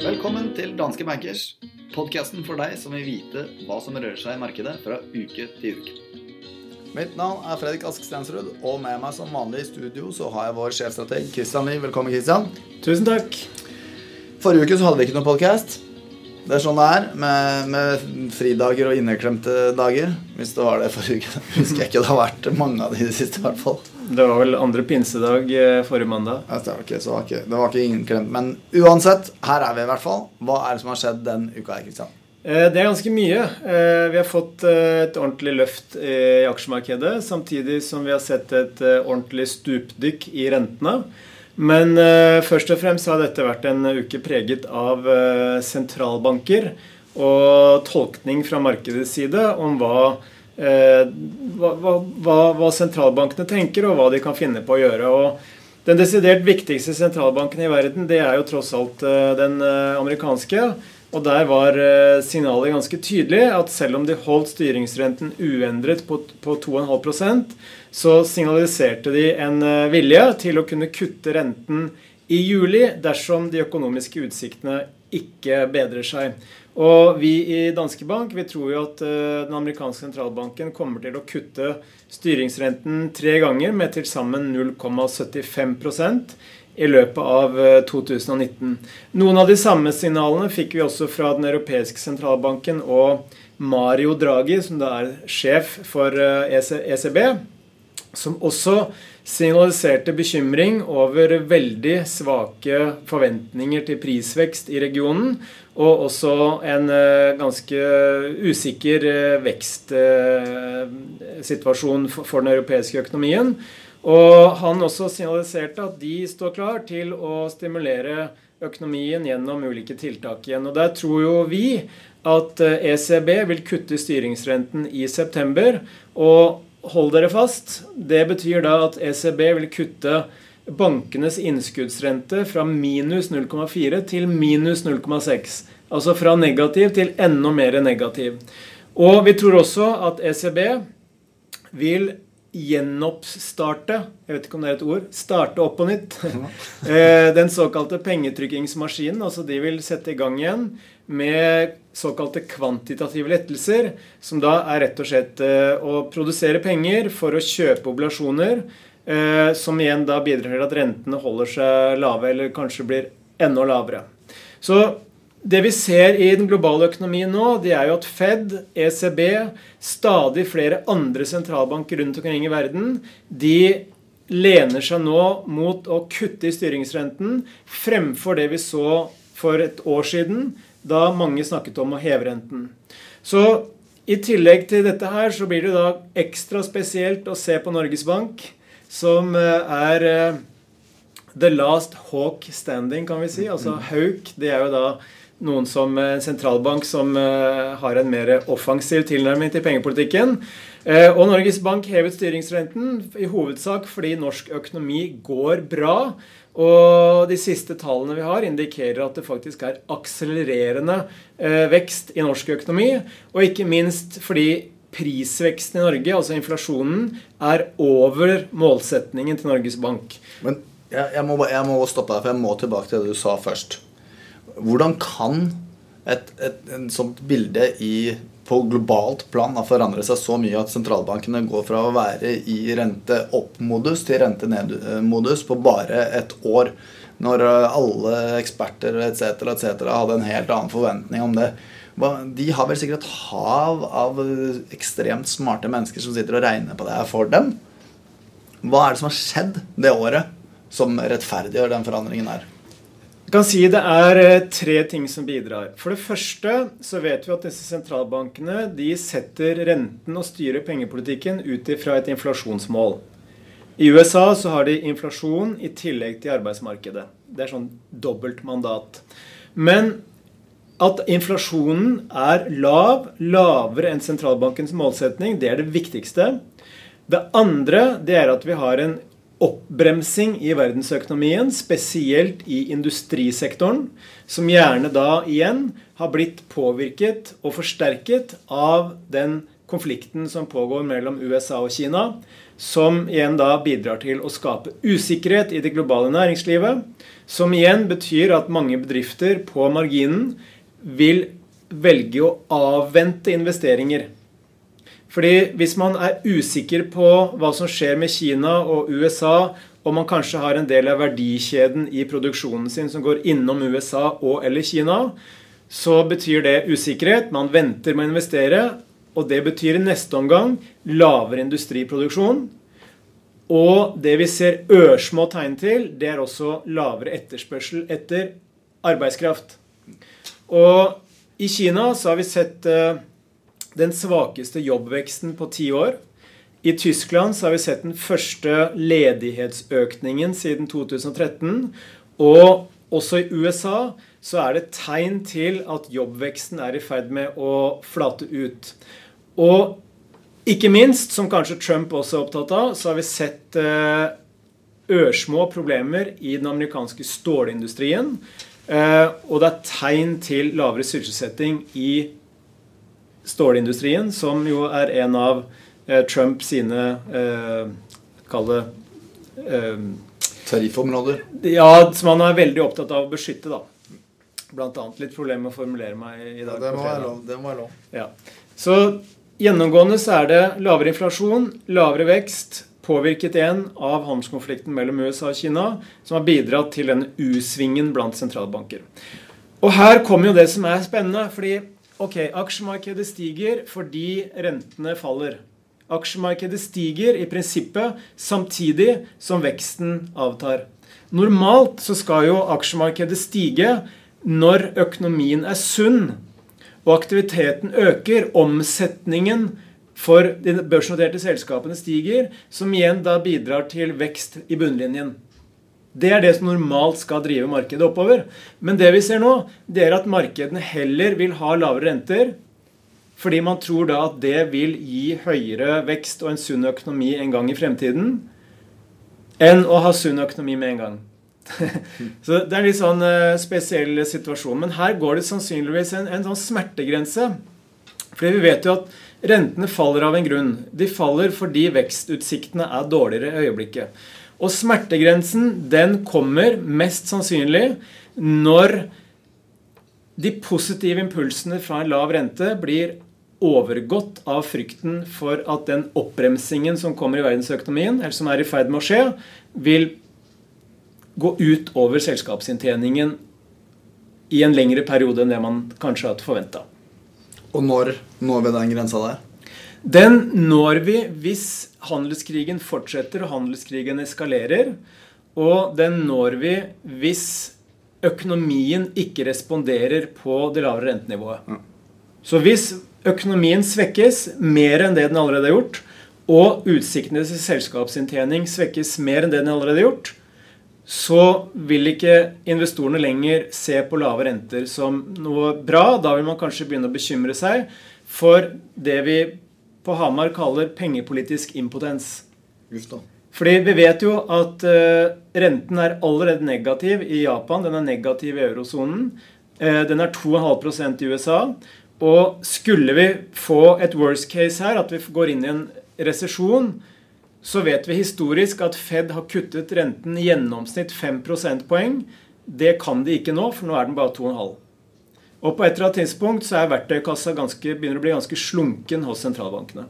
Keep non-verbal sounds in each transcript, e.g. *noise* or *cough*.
Velkommen til Danske Bankers, podkasten for deg som vil vite hva som rører seg i markedet fra uke til uke. Mitt navn er Fredrik Ask Stensrud, og med meg som vanlig i studio så har jeg vår sjefstrateg Kristian Lie. Velkommen, Kristian. Tusen takk. Forrige uke så hadde vi ikke noen podkast. Det er sånn det er med, med fridager og inneklemte dager. Hvis det var det forrige uke. *laughs* Husker jeg ikke det har vært mange av de i det siste, i hvert fall. Det var vel andre pinsedag eh, forrige mandag. Ja, Det var ikke, det var ikke inneklemt. Men uansett, her er vi i hvert fall. Hva er det som har skjedd den uka her, Kristian? Eh, Det er ganske mye. Eh, Vi har fått et ordentlig løft i aksjemarkedet, samtidig som vi har sett et ordentlig stupdykk i rentene. Men uh, først og fremst har dette vært en uke preget av uh, sentralbanker og tolkning fra markedets side om hva, uh, hva, hva, hva, sentralbankene tenker, og hva de kan finne på å gjøre. Og den desidert viktigste sentralbanken i verden, det er jo tross alt den amerikanske. Og der var eh, signalet ganske tydelig at selv om de holdt styringsrenten uendret på, på 2,5% så signaliserte de en eh, vilje til å kunne kutte renten i juli dersom de økonomiske utsiktene ikke bedrer seg. Og vi i Danske Bank vi tror jo at eh, den amerikanske sentralbanken kommer til å kutte styringsrenten tre ganger med til sammen 0,75 i løpet av eh, 2019. Noen av de samme signalene fikk vi også fra Den europeiske sentralbanken og Mario Draghi, som da er sjef for eh, ECB, som også signaliserte bekymring over veldig svake forventninger til prisvekst i regionen, og også en eh, ganske usikker eh, vekstsituasjon for den europeiske økonomien. Og han også signaliserte at de står klar til å stimulere økonomien gjennom ulike tiltak igjen. Og der tror jo vi at eh, ECB vil kutte styringsrenten i september. Og hold dere fast, det betyr da at ECB vil kutte bankenes innskuddsrente fra minus 0,4 til minus 0,6. Altså fra negativ til enda mer negativ. Og vi tror også at ECB vil gjenoppstarte Jeg vet ikke om det er et ord. Starte opp på nytt. *laughs* Eh, Den såkalte pengetrykkingsmaskinen. Altså de vil sette i gang igjen med såkalte kvantitative lettelser. Som da er rett og slett eh, å produsere penger for å kjøpe obligasjoner. eh, Som igjen da bidrar til at rentene holder seg lave, eller kanskje blir enda lavere. Så det vi ser i den globale økonomien nå, det er jo at Fed, ECB, stadig flere andre sentralbanker rundt omkring i verden, de lener seg nå mot å kutte i styringsrenten fremfor det vi så for et år siden, da mange snakket om å heve renten. Så i tillegg til dette her, så blir det da ekstra spesielt å se på Norges Bank, som eh, er eh, the last hawk standing, kan vi si. Altså hauk, det er jo da noen som en sentralbank som eh, har en mer offensiv tilnærming til pengepolitikken. Eh, Og Norges Bank hevet styringsrenten i hovedsak fordi norsk økonomi går bra. Og de siste tallene vi har, indikerer at det faktisk er akselererende eh, vekst i norsk økonomi. Og ikke minst fordi prisveksten i Norge, altså inflasjonen, er over målsetningen til Norges Bank. Men jeg, jeg, må, jeg må stoppe deg, for jeg må tilbake til det du sa først. Hvordan kan et, et et sånt bilde i, på globalt plan da, forandre seg så mye at sentralbankene går fra å være i rente opp-modus til rente ned-modus på bare et år? Når eh, alle eksperter etc. etc. hadde en helt annen forventning om det. De har vel sikkert et hav av ekstremt smarte mennesker som sitter og regner på det her for dem. Hva er det som har skjedd det året som rettferdiggjør den forandringen her? Jeg kan si det er eh, tre ting som bidrar. For det første så vet vi at disse sentralbankene de setter renten og styrer pengepolitikken ut ifra et inflasjonsmål. I USA så har de inflasjon i tillegg til arbeidsmarkedet. Det er sånn dobbelt mandat. Men at inflasjonen er lav, lavere enn sentralbankens målsetning, det er det viktigste. Det andre det er at vi har en oppbremsing i verdensøkonomien, spesielt i industrisektoren, som gjerne da igjen har blitt påvirket og forsterket av den konflikten som pågår mellom USA og Kina, som igjen da bidrar til å skape usikkerhet i det globale næringslivet, som igjen betyr at mange bedrifter på marginen vil velge å avvente investeringer. Fordi hvis man er usikker på hva som skjer med Kina og USA, og man kanskje har en del av verdikjeden i produksjonen sin som går innom USA og eller Kina, så betyr det usikkerhet. Man venter med å investere, og det betyr i neste omgang lavere industriproduksjon. Og det vi ser ørsmå tegn til, det er også lavere etterspørsel etter arbeidskraft. Og i Kina så har vi sett uh, den svakeste jobbveksten på ti år. I Tyskland har vi sett den første ledighetsøkningen siden 2013. Og også i USA så er det tegn til at jobbveksten er i ferd med å flate ut. Og ikke minst, som kanskje Trump også er opptatt av, så har vi sett eh, ørsmå problemer i den amerikanske stålindustrien. Eh, og det er tegn til lavere sysselsetting i stålindustrien, som jo er en av eh, Trump sine eh, Kall det eh, Tariffområder? Ja, som han er veldig opptatt av å beskytte, da. Blant annet litt problemer med å formulere meg i dag. Ja, det må være lov. Det må være lov. Ja. Så gjennomgående så er det lavere inflasjon, lavere vekst, påvirket igjen av handelskonflikten mellom USA og Kina, som har bidratt til denne U-svingen blant sentralbanker. Og her kommer jo det som er spennende. fordi Ok, aksjemarkedet stiger fordi rentene faller. Aksjemarkedet stiger i prinsippet samtidig som veksten avtar. Normalt så skal jo aksjemarkedet stige når økonomien er sunn og aktiviteten øker, omsetningen for de børsnoterte selskapene stiger, som igjen da bidrar til vekst i bunnlinjen. Det er det som normalt skal drive markedet oppover. Men det vi ser nå, det er at markedene heller vil ha lavere renter. Fordi man tror da at det vil gi høyere vekst og en sunn økonomi en gang i fremtiden. Enn å ha sunn økonomi med en gang. *laughs* Så det er en litt sånn uh, spesiell situasjon. Men her går det sannsynligvis en, en sånn smertegrense. Fordi vi vet jo at rentene faller av en grunn. De faller fordi vekstutsiktene er dårligere i øyeblikket. Og smertegrensen den kommer mest sannsynlig når de positive impulsene fra en lav rente blir overgått av frykten for at den oppbremsingen som kommer i verdensøkonomien, eller som er i ferd med å skje, vil gå ut over selskapsinntjeningen i en lengre periode enn det man kanskje hadde forventa. Og når når vi den grensa der? Den når vi hvis handelskrigen fortsetter og handelskrigen eskalerer. Og den når vi hvis økonomien ikke responderer på det lavere rentenivået. Så hvis økonomien svekkes mer enn det den allerede har gjort, og utsiktene til selskapsinntjening svekkes mer enn det den allerede har gjort, så vil ikke investorene lenger se på lave renter som noe bra. Da vil man kanskje begynne å bekymre seg for det vi på Hamar kaller pengepolitisk impotens. Just da. Fordi vi vet jo at uh, renten er allerede negativ i Japan. Den er negativ i eurosonen. Uh, den er 2,5% i USA. Og skulle vi få et worst case her, at vi går inn i en resesjon, så vet vi historisk at Fed har kuttet renten i gjennomsnitt 5 prosentpoeng. Det kan de ikke nå, for nå er den bare 2,5. Og på et eller annet tidspunkt så er verktøykassa ganske, begynner å bli ganske slunken hos sentralbankene.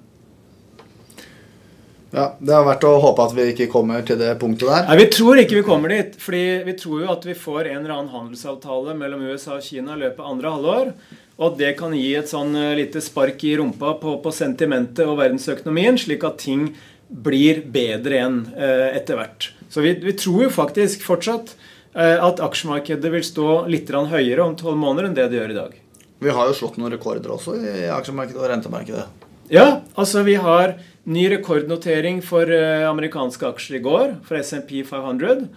Ja, Det har vært å håpe at vi ikke kommer til det punktet der. Nei, Vi tror ikke vi kommer dit. fordi vi tror jo at vi får en eller annen handelsavtale mellom USA og Kina i løpet av andre halvår. Og at det kan gi et sånn eh, lite spark i rumpa på, på sentimentet og verdensøkonomien, slik at ting blir bedre igjen eh, etter hvert. Så vi, vi tror jo faktisk fortsatt at aksjemarkedet vil stå litt høyere om tolv måneder enn det det gjør i dag. Vi har jo slått noen rekorder også i aksjemarkedet og rentemarkedet. Ja, altså vi har ny rekordnotering for eh, amerikanske aksjer i går, for SMP 500.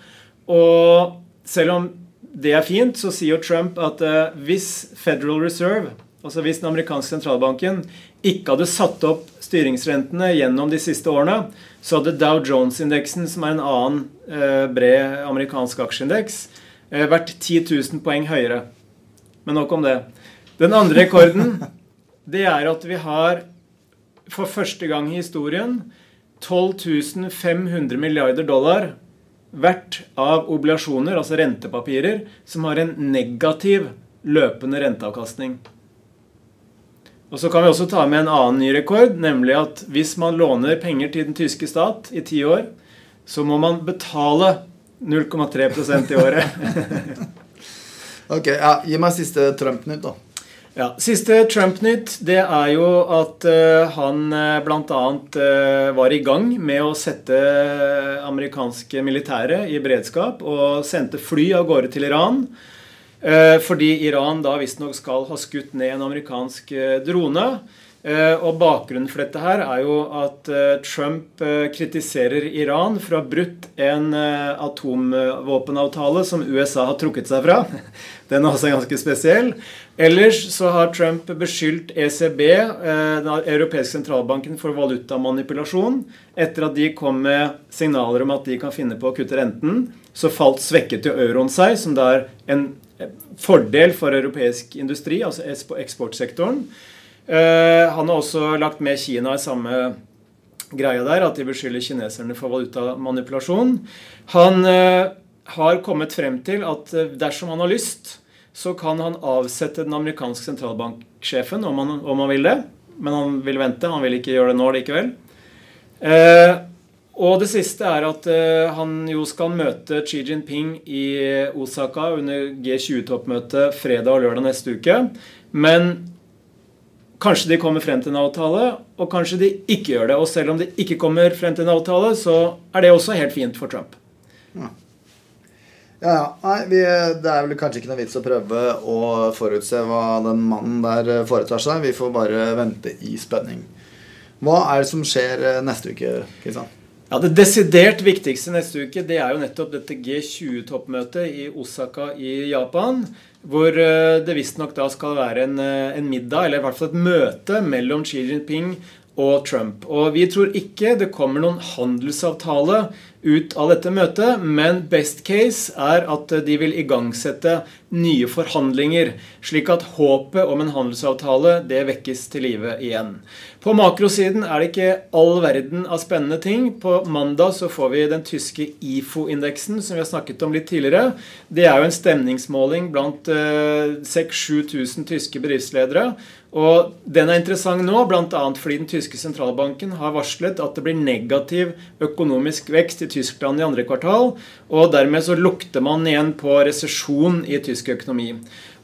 Og selv om det er fint, så sier Trump at uh, hvis Federal Reserve, altså hvis den amerikanske sentralbanken, ikke hadde satt opp styringsrentene gjennom de siste årene, så hadde Dow Jones-indeksen, som er en annen eh, bred amerikansk aksjeindeks, eh, vært 10 000 poeng høyere. Men nok om det. Den andre rekorden *laughs* det er at vi har for første gang i historien 12 500 milliarder dollar hvert av obligasjoner, altså rentepapirer, som har en negativ løpende renteavkastning. Og Så kan vi også ta med en annen ny rekord, nemlig at hvis man låner penger til den tyske stat i ti år, så må man betale 0,3% i året. *laughs* ok, ja, Gi meg siste Trump-nytt, da. Ja, Siste Trump-nytt det er jo at uh, han uh, bl.a. Uh, var i gang med å sette amerikanske militære i beredskap og sendte fly av gårde til Iran. Uh, fordi Iran da visstnok skal ha skutt ned en amerikansk drone. Eh, og Bakgrunnen for dette her er jo at eh, Trump eh, kritiserer Iran for å ha brutt en atomvåpenavtale som USA har trukket seg fra. *laughs* Den er også ganske spesiell. Ellers så har Trump beskyldt ECB, den europeiske sentralbanken, for valutamanipulasjon. Etter at de kom med signaler om at de kan finne på å kutte renten, så falt svekket jo euroen seg, som da er en fordel for europeisk industri, altså eksportsektoren. Eh, han har også lagt med Kina i samme greia der, at de beskylder kineserne for valutamanipulasjon. Han eh, har kommet frem til at eh, dersom han har lyst, så kan han avsette den amerikanske sentralbanksjefen om han, om han vil det. Men han vil vente. Han vil ikke gjøre det nå likevel. Eh, og det siste er at eh, han jo skal møte Xi Jinping i Osaka under G20-toppmøtet fredag og lørdag neste uke. Men Kanskje de kommer frem til en avtale, og kanskje de ikke gjør det. Og selv om de ikke kommer frem til en avtale, så er det også helt fint for Trump. Ja. Ja, Nei, vi, Det er vel kanskje ikke noe vits å prøve å forutse hva den mannen der foretar seg. Vi får bare vente i spenning. Hva er det som skjer eh, neste uke? Kristian? Ja, Det desidert viktigste neste uke det er jo nettopp dette G20-toppmøtet i Osaka i Japan. Hvor eh, det visstnok da skal være en, eh, en, middag, eller i hvert fall et møte, mellom Xi Jinping og Trump. Og vi tror ikke det kommer noen handelsavtale ut av dette møtet, men best case er at de vil igangsette nye forhandlinger, slik at håpet om en handelsavtale det vekkes til live igjen. På makrosiden er det ikke all verden av spennende ting. På mandag så får vi den tyske IFO-indeksen, som vi har snakket om litt tidligere. Det er jo en stemningsmåling blant uh, 6000-7000 tyske bedriftsledere. Og Den er interessant nå, bl.a. fordi den tyske sentralbanken har varslet at det blir negativ økonomisk vekst i Tyskland i andre kvartal. og Dermed så lukter man igjen på resesjon i tysk økonomi.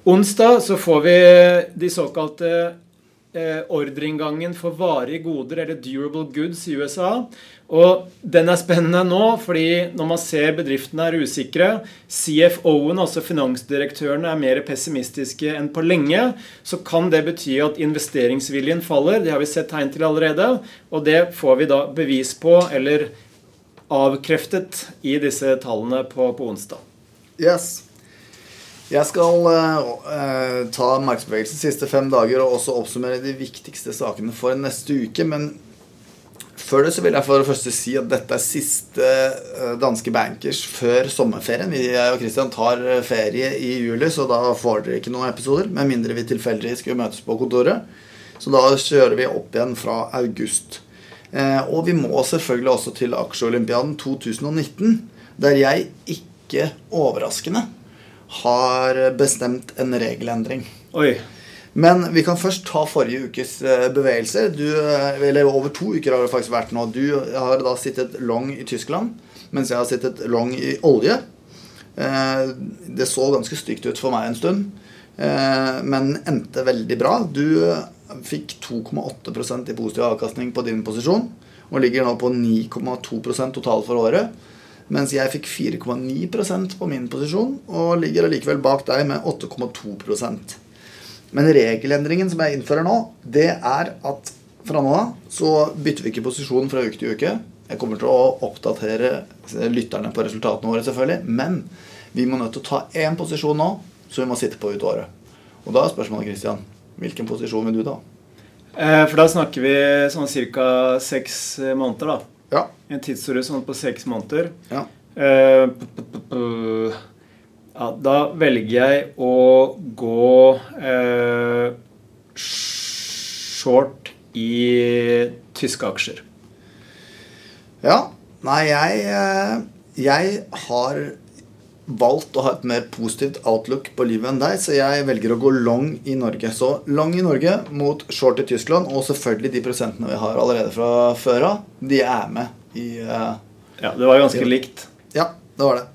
Onsdag så får vi de såkalte eh, ordreinngangen for varige goder, eller durable goods, i USA. Og den er spennende nå, fordi når man ser bedriftene er usikre, CFO-en, altså finansdirektørene, er mer pessimistiske enn på lenge, så kan det bety at investeringsviljen faller. Det har vi sett tegn til allerede. Og det får vi da bevis på, eller avkreftet, i disse tallene på, på onsdag. Yes. Jeg skal uh, ta markedsbevegelsen de siste fem dager og også oppsummere de viktigste sakene for neste uke. Men før det så vil jeg for det første si at dette er siste uh, danske bankers før sommerferien. Vi jeg og Christian tar ferie i juli, så da får dere ikke noen episoder. Med mindre vi tilfeldigvis skulle møtes på kontoret. Så da kjører vi opp igjen fra august. Uh, og vi må selvfølgelig også til aksjeolympiaden 2019, der jeg ikke overraskende har bestemt en regelendring. Oi. Men vi kan først ta forrige ukes eh, bevegelser. Du, eh, eller over to uker har det faktisk vært nå. Du har da sittet long i Tyskland, mens jeg har sittet long i olje. Eh, det så ganske stygt ut for meg en stund, men endte veldig bra. Du fikk 2,8% i positiv avkastning på din posisjon og ligger nå på 9,2% totalt for året. Mens jeg fikk 4,9% på min posisjon og ligger allikevel bak deg med 8,2% Men regelendringen som jeg innfører nå, det er at fra nå av så bytter vi ikke posisjon fra uke til uke. Jeg kommer til å oppdatere lytterne på resultatene våre, selvfølgelig. Men vi må nødt til å ta én posisjon nå, så vi må sitte på ut året. Og da er spørsmålet, Christian, hvilken posisjon vil du ta? Eh, for da snakker vi sånn ca. seks måneder, da. Ja. En tidshorisont på seks måneder. Ja. Uh, ja, da velger jeg å gå eh, short i tyske aksjer? Ja. Nei, jeg, eh, jeg har valgt å ha et mer positivt outlook på livet enn deg, så jeg velger å gå long i Norge. Så long i Norge mot short i Tyskland, og selvfølgelig de prosentene vi har allerede fra før av, de er med i uh, Ja, det var ganske likt. Ja, det var det.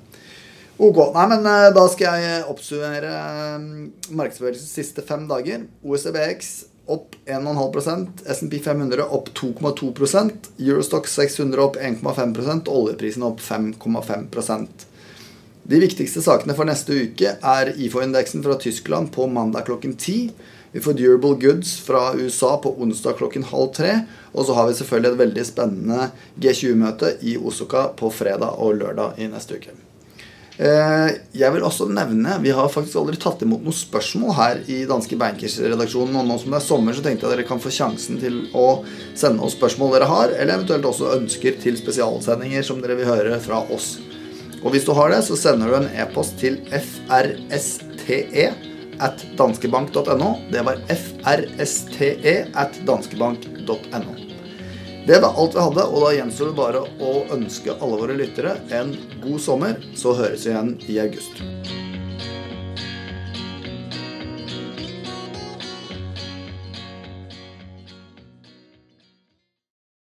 Ok. Nei, men uh, da skal jeg oppsummere uh, markedsbevegelsens siste fem dager. OECBX opp 1,5% SMP 500 opp 2,2% Eurostock 600 opp 1,5% oljeprisen opp 5,5 De viktigste sakene for neste uke er IFO-indeksen fra Tyskland på mandag klokken 10. Vi får Durable Goods fra USA på onsdag klokken halv tre. Og så har vi selvfølgelig et veldig spennende G20-møte i Osoka på fredag og lørdag i neste uke. Eh, jeg vil også nevne Vi har faktisk aldri tatt imot noen spørsmål her i Danske Bankers-redaksjonen. Og nå som det er sommer, så tenkte jeg dere kan få sjansen til å sende oss spørsmål dere har, eller eventuelt også ønsker til spesialsendinger som dere vil høre fra oss. Og hvis du har det, så sender du en e-post til frste at danskebank.no. Det var frste at danskebank.no. Det var alt vi hadde, og da gjenstår det bare å ønske alle våre lyttere en god sommer. Så høres vi igjen i august.